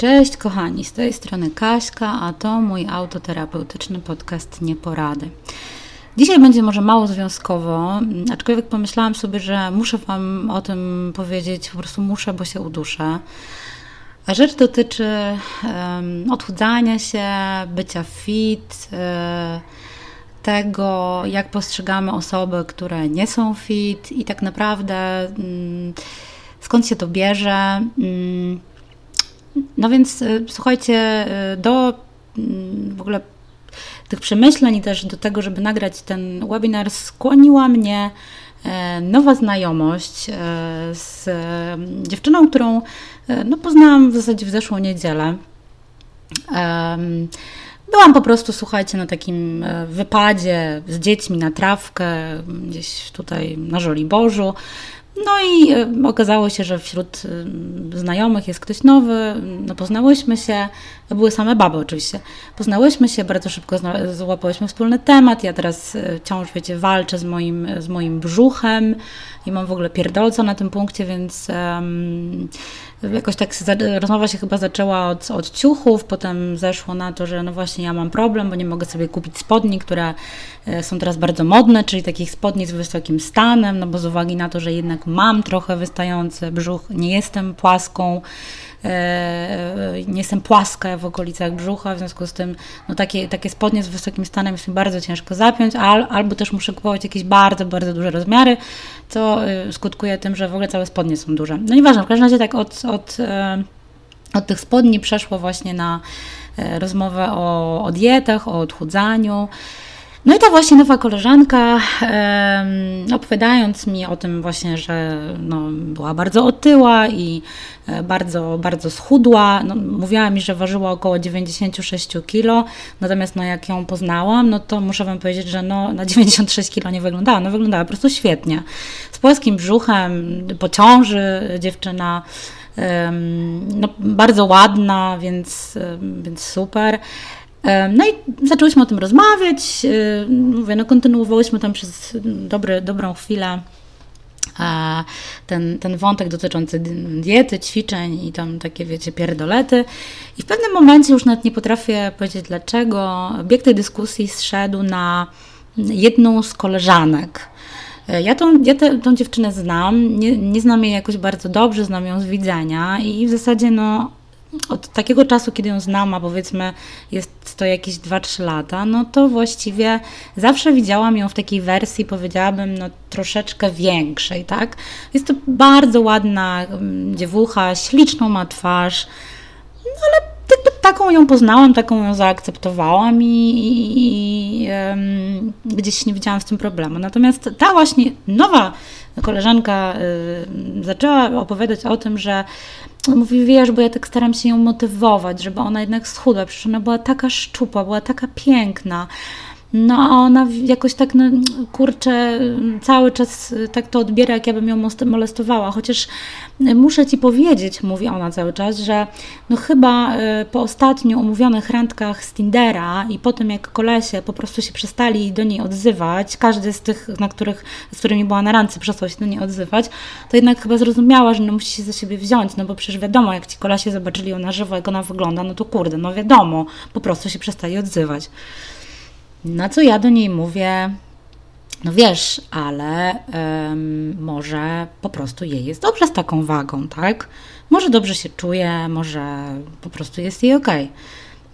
Cześć kochani, z tej strony Kaśka, a to mój autoterapeutyczny podcast Nieporady. Dzisiaj będzie może mało związkowo, aczkolwiek pomyślałam sobie, że muszę Wam o tym powiedzieć, po prostu muszę, bo się uduszę. A rzecz dotyczy um, odchudzania się, bycia fit, um, tego, jak postrzegamy osoby, które nie są fit i tak naprawdę um, skąd się to bierze. No więc y, słuchajcie, y, do mm, w ogóle tych przemyśleń i też do tego, żeby nagrać ten webinar, skłoniła mnie e, nowa znajomość e, z dziewczyną, którą e, no, poznałam w zasadzie w zeszłą niedzielę. Byłam po prostu, słuchajcie, na takim wypadzie z dziećmi na trawkę, gdzieś tutaj na Żoliborzu. No i e, okazało się, że wśród e, znajomych jest ktoś nowy, no poznałyśmy się, były same baby oczywiście. Poznałyśmy się, bardzo szybko złapałyśmy wspólny temat. Ja teraz e, wciąż, wiecie, walczę z moim, z moim brzuchem i mam w ogóle pierdolca na tym punkcie, więc um, jakoś tak rozmowa się chyba zaczęła od, od ciuchów, potem zeszło na to, że no właśnie ja mam problem, bo nie mogę sobie kupić spodni, które są teraz bardzo modne, czyli takich spodni z wysokim stanem, no bo z uwagi na to, że jednak mam trochę wystający brzuch, nie jestem płaską, e, nie jestem płaska w okolicach brzucha, w związku z tym no takie, takie spodnie z wysokim stanem jest mi bardzo ciężko zapiąć, al, albo też muszę kupować jakieś bardzo, bardzo duże rozmiary, co e, skutkuje tym, że w ogóle całe spodnie są duże. No nieważne, w każdym razie tak od, od, e, od tych spodni przeszło właśnie na rozmowę o, o dietach, o odchudzaniu. No i ta właśnie nowa koleżanka, opowiadając mi o tym właśnie, że no, była bardzo otyła i e, bardzo, bardzo schudła, no, mówiła mi, że ważyła około 96 kg, natomiast no, jak ją poznałam, no to muszę Wam powiedzieć, że no, na 96 kg nie wyglądała, no wyglądała po prostu świetnie. Z płaskim brzuchem, po ciąży dziewczyna, no, bardzo ładna, więc, więc super. No i zaczęłyśmy o tym rozmawiać. Mówię, no kontynuowałyśmy tam przez dobry, dobrą chwilę ten, ten wątek dotyczący diety, ćwiczeń i tam takie, wiecie, pierdolety. I w pewnym momencie, już nawet nie potrafię powiedzieć dlaczego, bieg tej dyskusji zszedł na jedną z koleżanek. Ja tą, ja te, tą dziewczynę znam, nie, nie znam jej jakoś bardzo dobrze, znam ją z widzenia i w zasadzie no od takiego czasu, kiedy ją znam, a powiedzmy jest to jakieś 2-3 lata, no to właściwie zawsze widziałam ją w takiej wersji, powiedziałabym, no troszeczkę większej, tak? Jest to bardzo ładna mm, dziewucha, śliczną ma twarz, no ale taką ją poznałam, taką ją zaakceptowałam i, i, i um, gdzieś nie widziałam w tym problemu. Natomiast ta właśnie nowa koleżanka y, zaczęła opowiadać o tym, że mówi, wiesz, bo ja tak staram się ją motywować, żeby ona jednak schudła, przecież ona była taka szczupła, była taka piękna. No a ona jakoś tak, no, kurczę, cały czas tak to odbiera, jak ja bym ją molestowała. Chociaż muszę Ci powiedzieć, mówi ona cały czas, że no chyba e, po ostatnio umówionych randkach z Tindera i po tym, jak kolesie po prostu się przestali do niej odzywać, każdy z tych, na których, z którymi była na randce, przestał się do niej odzywać, to jednak chyba zrozumiała, że no musi się za siebie wziąć, no bo przecież wiadomo, jak ci kolesie zobaczyli ją na żywo, jak ona wygląda, no to kurde, no wiadomo, po prostu się przestali odzywać. Na co ja do niej mówię, no wiesz, ale może po prostu jej jest dobrze z taką wagą, tak? Może dobrze się czuje, może po prostu jest jej ok.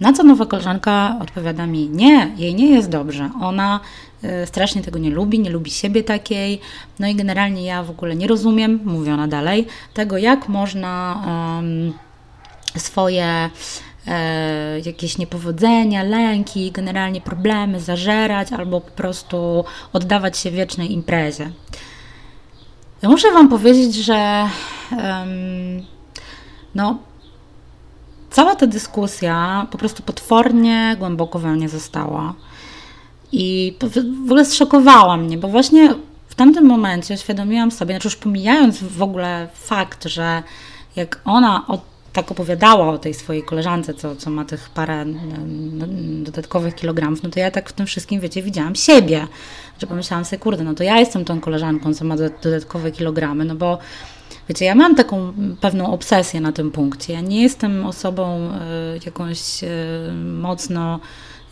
Na co nowa koleżanka odpowiada mi: Nie, jej nie jest dobrze. Ona y, strasznie tego nie lubi, nie lubi siebie takiej. No i generalnie ja w ogóle nie rozumiem, mówi ona dalej, tego jak można swoje e, jakieś niepowodzenia, lęki, generalnie problemy zażerać albo po prostu oddawać się wiecznej imprezie. Muszę Wam powiedzieć, że um, no, cała ta dyskusja po prostu potwornie głęboko we mnie została. I w ogóle zszokowała mnie, bo właśnie w tamtym momencie uświadomiłam sobie, znaczy już pomijając w ogóle fakt, że jak ona od tak opowiadała o tej swojej koleżance, co, co ma tych parę dodatkowych kilogramów, no to ja tak w tym wszystkim, wiecie, widziałam siebie, że pomyślałam sobie, kurde, no to ja jestem tą koleżanką, co ma dodatkowe kilogramy, no bo Wiecie, ja mam taką pewną obsesję na tym punkcie. Ja nie jestem osobą y, jakąś y, mocno,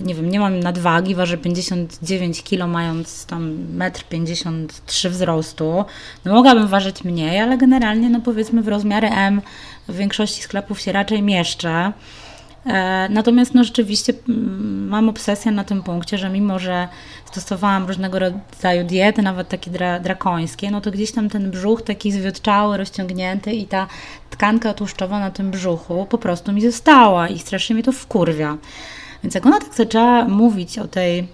nie wiem, nie mam nadwagi, ważę 59 kg, mając tam 1,53 m wzrostu. No mogłabym ważyć mniej, ale generalnie, no powiedzmy, w rozmiary M w większości sklepów się raczej mieszczę. E, natomiast no rzeczywiście mam obsesję na tym punkcie, że mimo, że stosowałam różnego rodzaju diety, nawet takie dra drakońskie, no to gdzieś tam ten brzuch taki zwiotczały, rozciągnięty i ta tkanka tłuszczowa na tym brzuchu po prostu mi została i strasznie mnie to wkurwia. Więc jak ona tak zaczęła mówić o tej,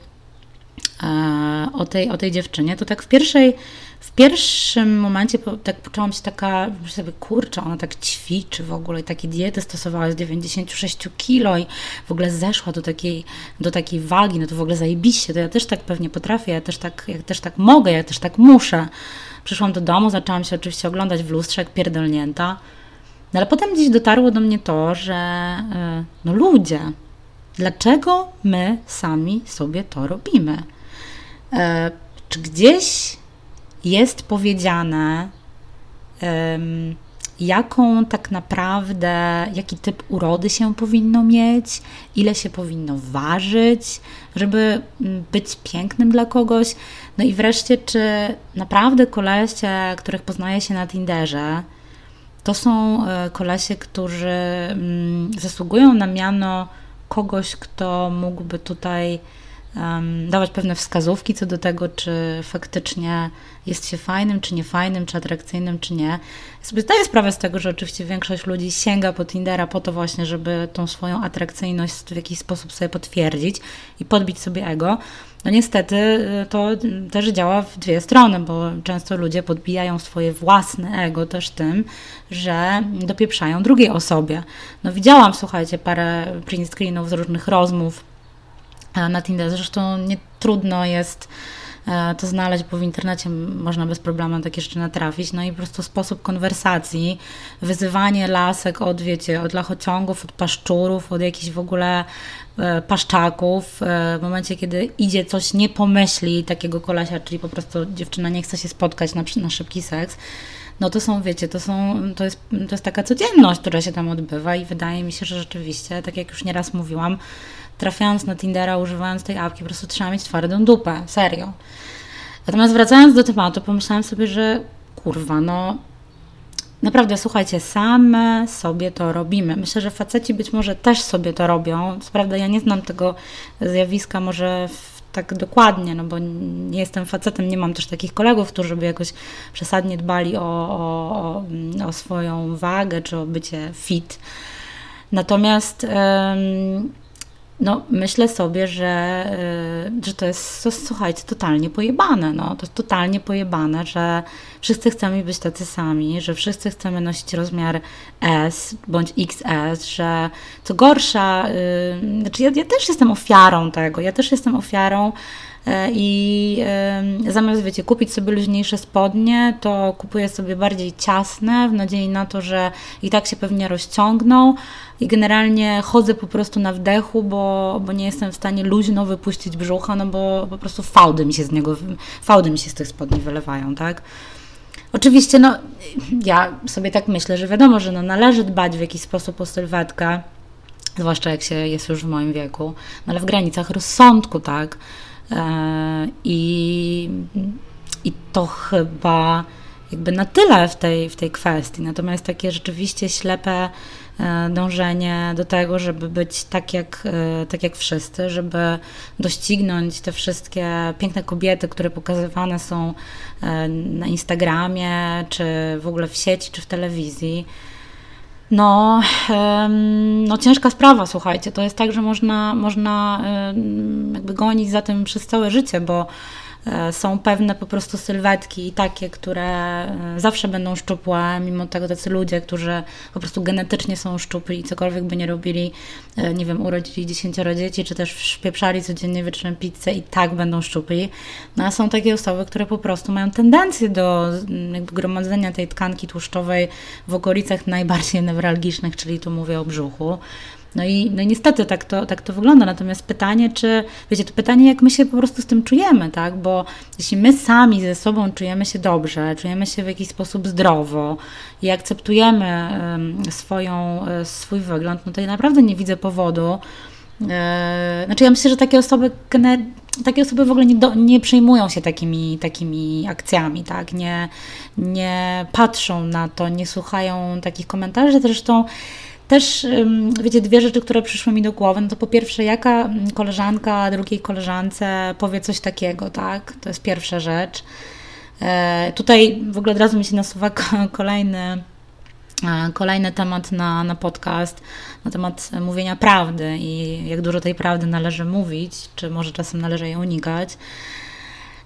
e, o tej, o tej dziewczynie, to tak w pierwszej w pierwszym momencie tak poczułam się taka, że sobie kurczę, ona tak ćwiczy w ogóle i takie diety stosowała z 96 kilo i w ogóle zeszła do takiej, do takiej wagi, no to w ogóle zajebiście, to ja też tak pewnie potrafię, ja też tak, ja też tak mogę, ja też tak muszę. Przyszłam do domu, zaczęłam się oczywiście oglądać w lustrze jak pierdolnięta, no ale potem gdzieś dotarło do mnie to, że e, no ludzie, dlaczego my sami sobie to robimy? E, czy gdzieś jest powiedziane, um, jaką tak naprawdę, jaki typ urody się powinno mieć, ile się powinno ważyć, żeby mm, być pięknym dla kogoś. No i wreszcie, czy naprawdę kolesie, których poznaje się na Tinderze, to są e, kolesie, którzy mm, zasługują na miano kogoś, kto mógłby tutaj dawać pewne wskazówki co do tego, czy faktycznie jest się fajnym, czy niefajnym, czy atrakcyjnym, czy nie. Ja sobie zdaję sprawę z tego, że oczywiście większość ludzi sięga po Tindera po to właśnie, żeby tą swoją atrakcyjność w jakiś sposób sobie potwierdzić i podbić sobie ego. No niestety y, to też działa w dwie strony, bo często ludzie podbijają swoje własne ego też tym, że dopieprzają drugiej osobie. No widziałam, słuchajcie, parę print screenów z różnych rozmów na Tinderze. Zresztą nie trudno jest e, to znaleźć, bo w internecie można bez problemu na takie rzeczy natrafić. No i po prostu sposób konwersacji, wyzywanie lasek od, wiecie, od lachociągów, od paszczurów, od jakichś w ogóle e, paszczaków. E, w momencie, kiedy idzie coś, nie pomyśli takiego kolesia, czyli po prostu dziewczyna nie chce się spotkać na, na szybki seks, no to są, wiecie, to, są, to, jest, to jest taka codzienność, która się tam odbywa i wydaje mi się, że rzeczywiście, tak jak już nieraz mówiłam, trafiając na Tindera, używając tej apki, po prostu trzeba mieć twardą dupę, serio. Natomiast wracając do tematu, pomyślałam sobie, że kurwa, no naprawdę, słuchajcie, same sobie to robimy. Myślę, że faceci być może też sobie to robią. Co prawda ja nie znam tego zjawiska może tak dokładnie, no bo nie jestem facetem, nie mam też takich kolegów, którzy by jakoś przesadnie dbali o, o, o swoją wagę czy o bycie fit. Natomiast no, myślę sobie, że, y, że to jest, to, słuchajcie, totalnie pojebane. No. To jest totalnie pojebane, że wszyscy chcemy być tacy sami, że wszyscy chcemy nosić rozmiar S bądź XS, że co gorsza, yy, znaczy ja, ja też jestem ofiarą tego, ja też jestem ofiarą i zamiast, wiecie, kupić sobie luźniejsze spodnie, to kupuję sobie bardziej ciasne w nadziei na to, że i tak się pewnie rozciągną i generalnie chodzę po prostu na wdechu, bo, bo nie jestem w stanie luźno wypuścić brzucha, no bo po prostu fałdy mi się z niego, fałdy mi się z tych spodni wylewają, tak? Oczywiście, no, ja sobie tak myślę, że wiadomo, że no, należy dbać w jakiś sposób o sylwetkę, zwłaszcza jak się jest już w moim wieku, no, ale w granicach rozsądku, tak? E, I, i to chyba jakby na tyle w tej, w tej kwestii. Natomiast takie rzeczywiście ślepe e, dążenie do tego, żeby być tak jak, e, tak jak wszyscy, żeby doścignąć te wszystkie piękne kobiety, które pokazywane są na Instagramie, czy w ogóle w sieci, czy w telewizji no, no ciężka sprawa, słuchajcie. To jest tak, że można, można jakby gonić za tym przez całe życie, bo są pewne po prostu sylwetki takie, które e, zawsze będą szczupłe, mimo tego tacy ludzie, którzy po prostu genetycznie są szczupli i cokolwiek by nie robili, e, nie wiem, urodzili dziesięcioro dzieci, czy też szpieprzali codziennie wieczorem pizzę i tak będą szczupli. No a są takie osoby, które po prostu mają tendencję do jakby gromadzenia tej tkanki tłuszczowej w okolicach najbardziej newralgicznych, czyli tu mówię o brzuchu. No i, no niestety tak to, tak to wygląda. Natomiast pytanie, czy, wiecie, to pytanie, jak my się po prostu z tym czujemy, tak? Bo jeśli my sami ze sobą czujemy się dobrze, czujemy się w jakiś sposób zdrowo i akceptujemy swoją, e, swój wygląd, no to ja naprawdę nie widzę powodu. E, znaczy, ja myślę, że takie osoby, takie osoby w ogóle nie, do, nie przejmują się takimi, takimi akcjami, tak? Nie, nie patrzą na to, nie słuchają takich komentarzy. Zresztą też, wiecie, dwie rzeczy, które przyszły mi do głowy. No to po pierwsze, jaka koleżanka drugiej koleżance powie coś takiego, tak? To jest pierwsza rzecz. E, tutaj w ogóle od razu mi się nasuwa kolejny, e, kolejny temat na, na podcast, na temat mówienia prawdy i jak dużo tej prawdy należy mówić, czy może czasem należy jej unikać.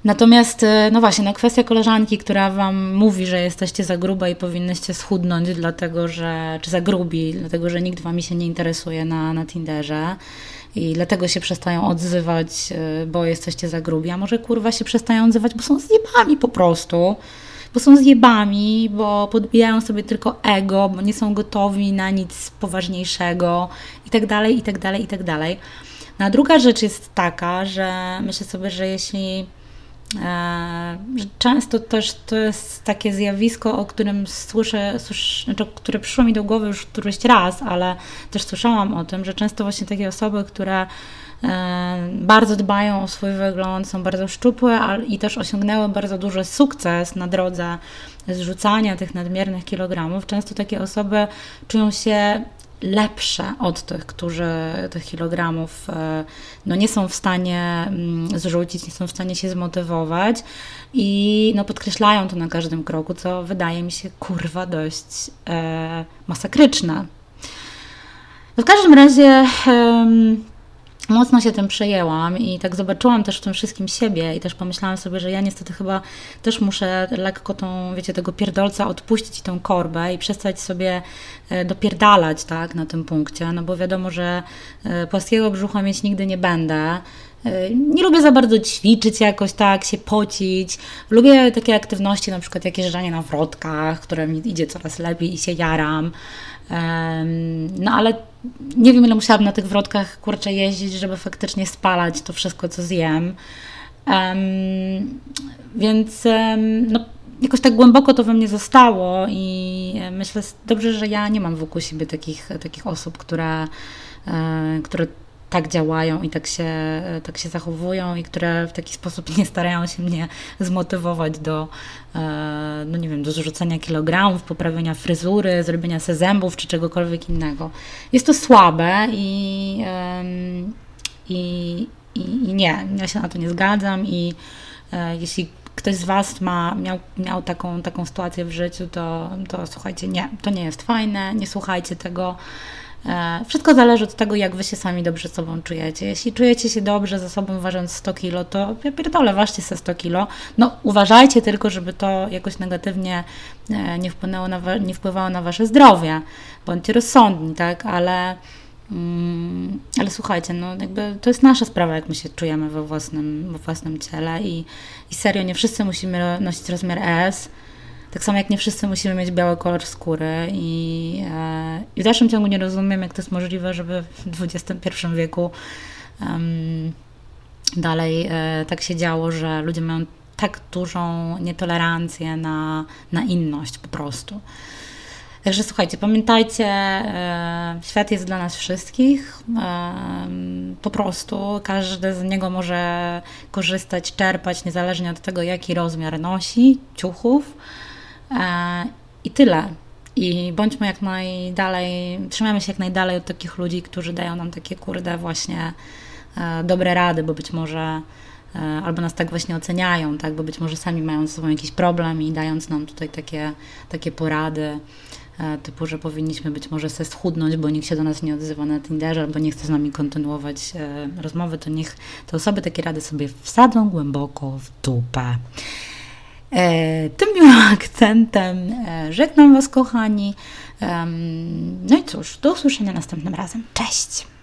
Natomiast, e, no właśnie, no kwestia koleżanki, która Wam mówi, że jesteście za grube i powinnyście schudnąć, dlatego że, czy za grubi, dlatego że nikt Wami się nie interesuje na, na Tinderze i dlatego się przestają odzywać, e, bo jesteście za grubi, a może kurwa się przestają odzywać, bo są zjebami po prostu, bo są zjebami, bo podbijają sobie tylko ego, bo nie są gotowi na nic poważniejszego i tak dalej, i tak dalej, i tak dalej. No a druga rzecz jest taka, że myślę sobie, że jeśli często też to jest takie zjawisko, o którym słyszę, słyszę znaczy, które przyszło mi do głowy już któryś raz, ale też słyszałam o tym, że często właśnie takie osoby, które e, bardzo dbają o swój wygląd, są bardzo szczupłe i też osiągnęły bardzo duży sukces na drodze zrzucania tych nadmiernych kilogramów. Często takie osoby czują się lepsze od tych, którzy tych kilogramów e, no, nie są w stanie mm, zrzucić, nie są w stanie się zmotywować i no, podkreślają to na każdym kroku, co wydaje mi się kurwa dość e, masakryczne. No, w każdym razie mocno się tym przejęłam i tak zobaczyłam też w tym wszystkim siebie i też pomyślałam sobie, że ja niestety chyba też muszę lekko tą, wiecie, tego pierdolca odpuścić tą korbę i przestać sobie e, dopierdalać, tak, na tym punkcie, no bo wiadomo, że e, płaskiego brzucha mieć nigdy nie będę. E, nie lubię za bardzo ćwiczyć jakoś tak, się pocić. Lubię takie aktywności, na przykład jakieś jeżdżanie na wrotkach, które mi idzie coraz lepiej i się jaram. No ale nie wiem, ile musiałabym na tych wrotkach kurczę jeździć, żeby faktycznie spalać to wszystko, co zjem. Um, więc um, no, jakoś tak głęboko to we mnie zostało i myślę, dobrze, że ja nie mam wokół siebie takich, takich osób, które, e, które tak działają i tak się, tak się zachowują i które w taki sposób nie starają się mnie zmotywować do, e, no nie wiem, do zrzucenia kilogramów, poprawienia fryzury, zrobienia se zębów czy czegokolwiek innego. Jest to słabe i, i, i, nie, ja się na to nie zgadzam i e, jeśli ktoś z Was ma, miał, miał taką, taką sytuację w życiu, to, to słuchajcie, nie, to nie jest fajne, nie słuchajcie tego. E, wszystko zależy od tego, jak Wy się sami dobrze sobą czujecie. Jeśli czujecie się dobrze ze sobą ważąc 100 kilo, to ja pierdolę, ważcie sobie 100 kilo. No uważajcie tylko, żeby to jakoś negatywnie e, nie wpłynęło na, nie wpływało na Wasze zdrowie. Bądźcie rozsądni, tak? Ale, mm, ale słuchajcie, no jakby to jest nasza sprawa, jak my się czujemy we własnym, we własnym ciele i, i serio, nie wszyscy musimy nosić rozmiar S, tak samo jak nie wszyscy musimy mieć biały kolor skóry i, e, i w dalszym ciągu nie rozumiem, jak to jest możliwe, żeby w XXI wieku um, dalej e, tak się działo, że ludzie mają tak dużą nietolerancję na, na inność po prostu. Także słuchajcie, pamiętajcie, e, świat jest dla nas wszystkich. Po prostu każdy z niego może korzystać, czerpać, niezależnie od tego, jaki rozmiar nosi ciuchów. E, I tyle. I bądźmy jak najdalej, trzymajmy się jak najdalej od takich ludzi, którzy dają nam takie kurde właśnie e, dobre rady, bo być może albo nas tak właśnie oceniają, tak, bo być może sami mają ze sobą jakiś problem i dając nam tutaj takie, takie porady, E, typu, że powinniśmy być może se schudnąć, bo nikt się do nas nie odzywa na Tinderze albo nie chce z nami kontynuować e, rozmowy, to niech te osoby takie rady sobie wsadzą głęboko w dupę. E, tym akcentem żegnam Was, kochani. No i cóż, do usłyszenia następnym razem. Cześć!